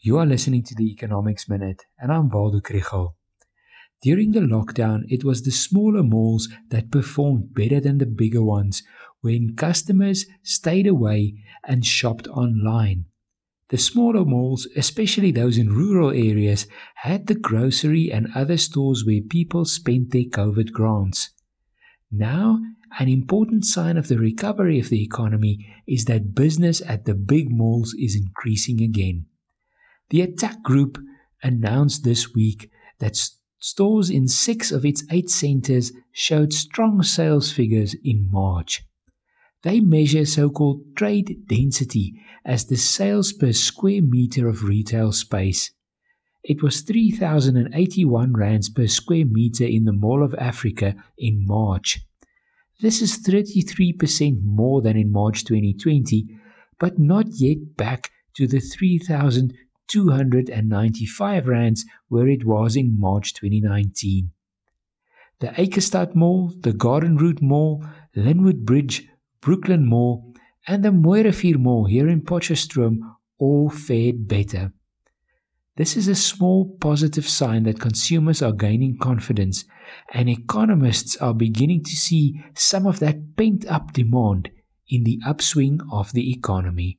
You are listening to the Economics Minute, and I'm Waldo Krugell. During the lockdown, it was the smaller malls that performed better than the bigger ones when customers stayed away and shopped online. The smaller malls, especially those in rural areas, had the grocery and other stores where people spent their COVID grants. Now, an important sign of the recovery of the economy is that business at the big malls is increasing again. The Attacq group announced this week that stores in six of its eight centers showed strong sales figures in March. They measure so called trade density as the sales per square meter of retail space. It was 3,081 rands per square meter in the Mall of Africa in March. This is 33% more than in March 2020, but not yet back to the 3,295 rands where it was in March 2019. The Eikestad Mall, the Garden Route Mall, Lynnwood Bridge, Brooklyn Mall, and the Mooirivier Mall here in Potchefstroom all fared better. This is a small positive sign that consumers are gaining confidence and economists are beginning to see some of that pent up demand in the upswing of the economy.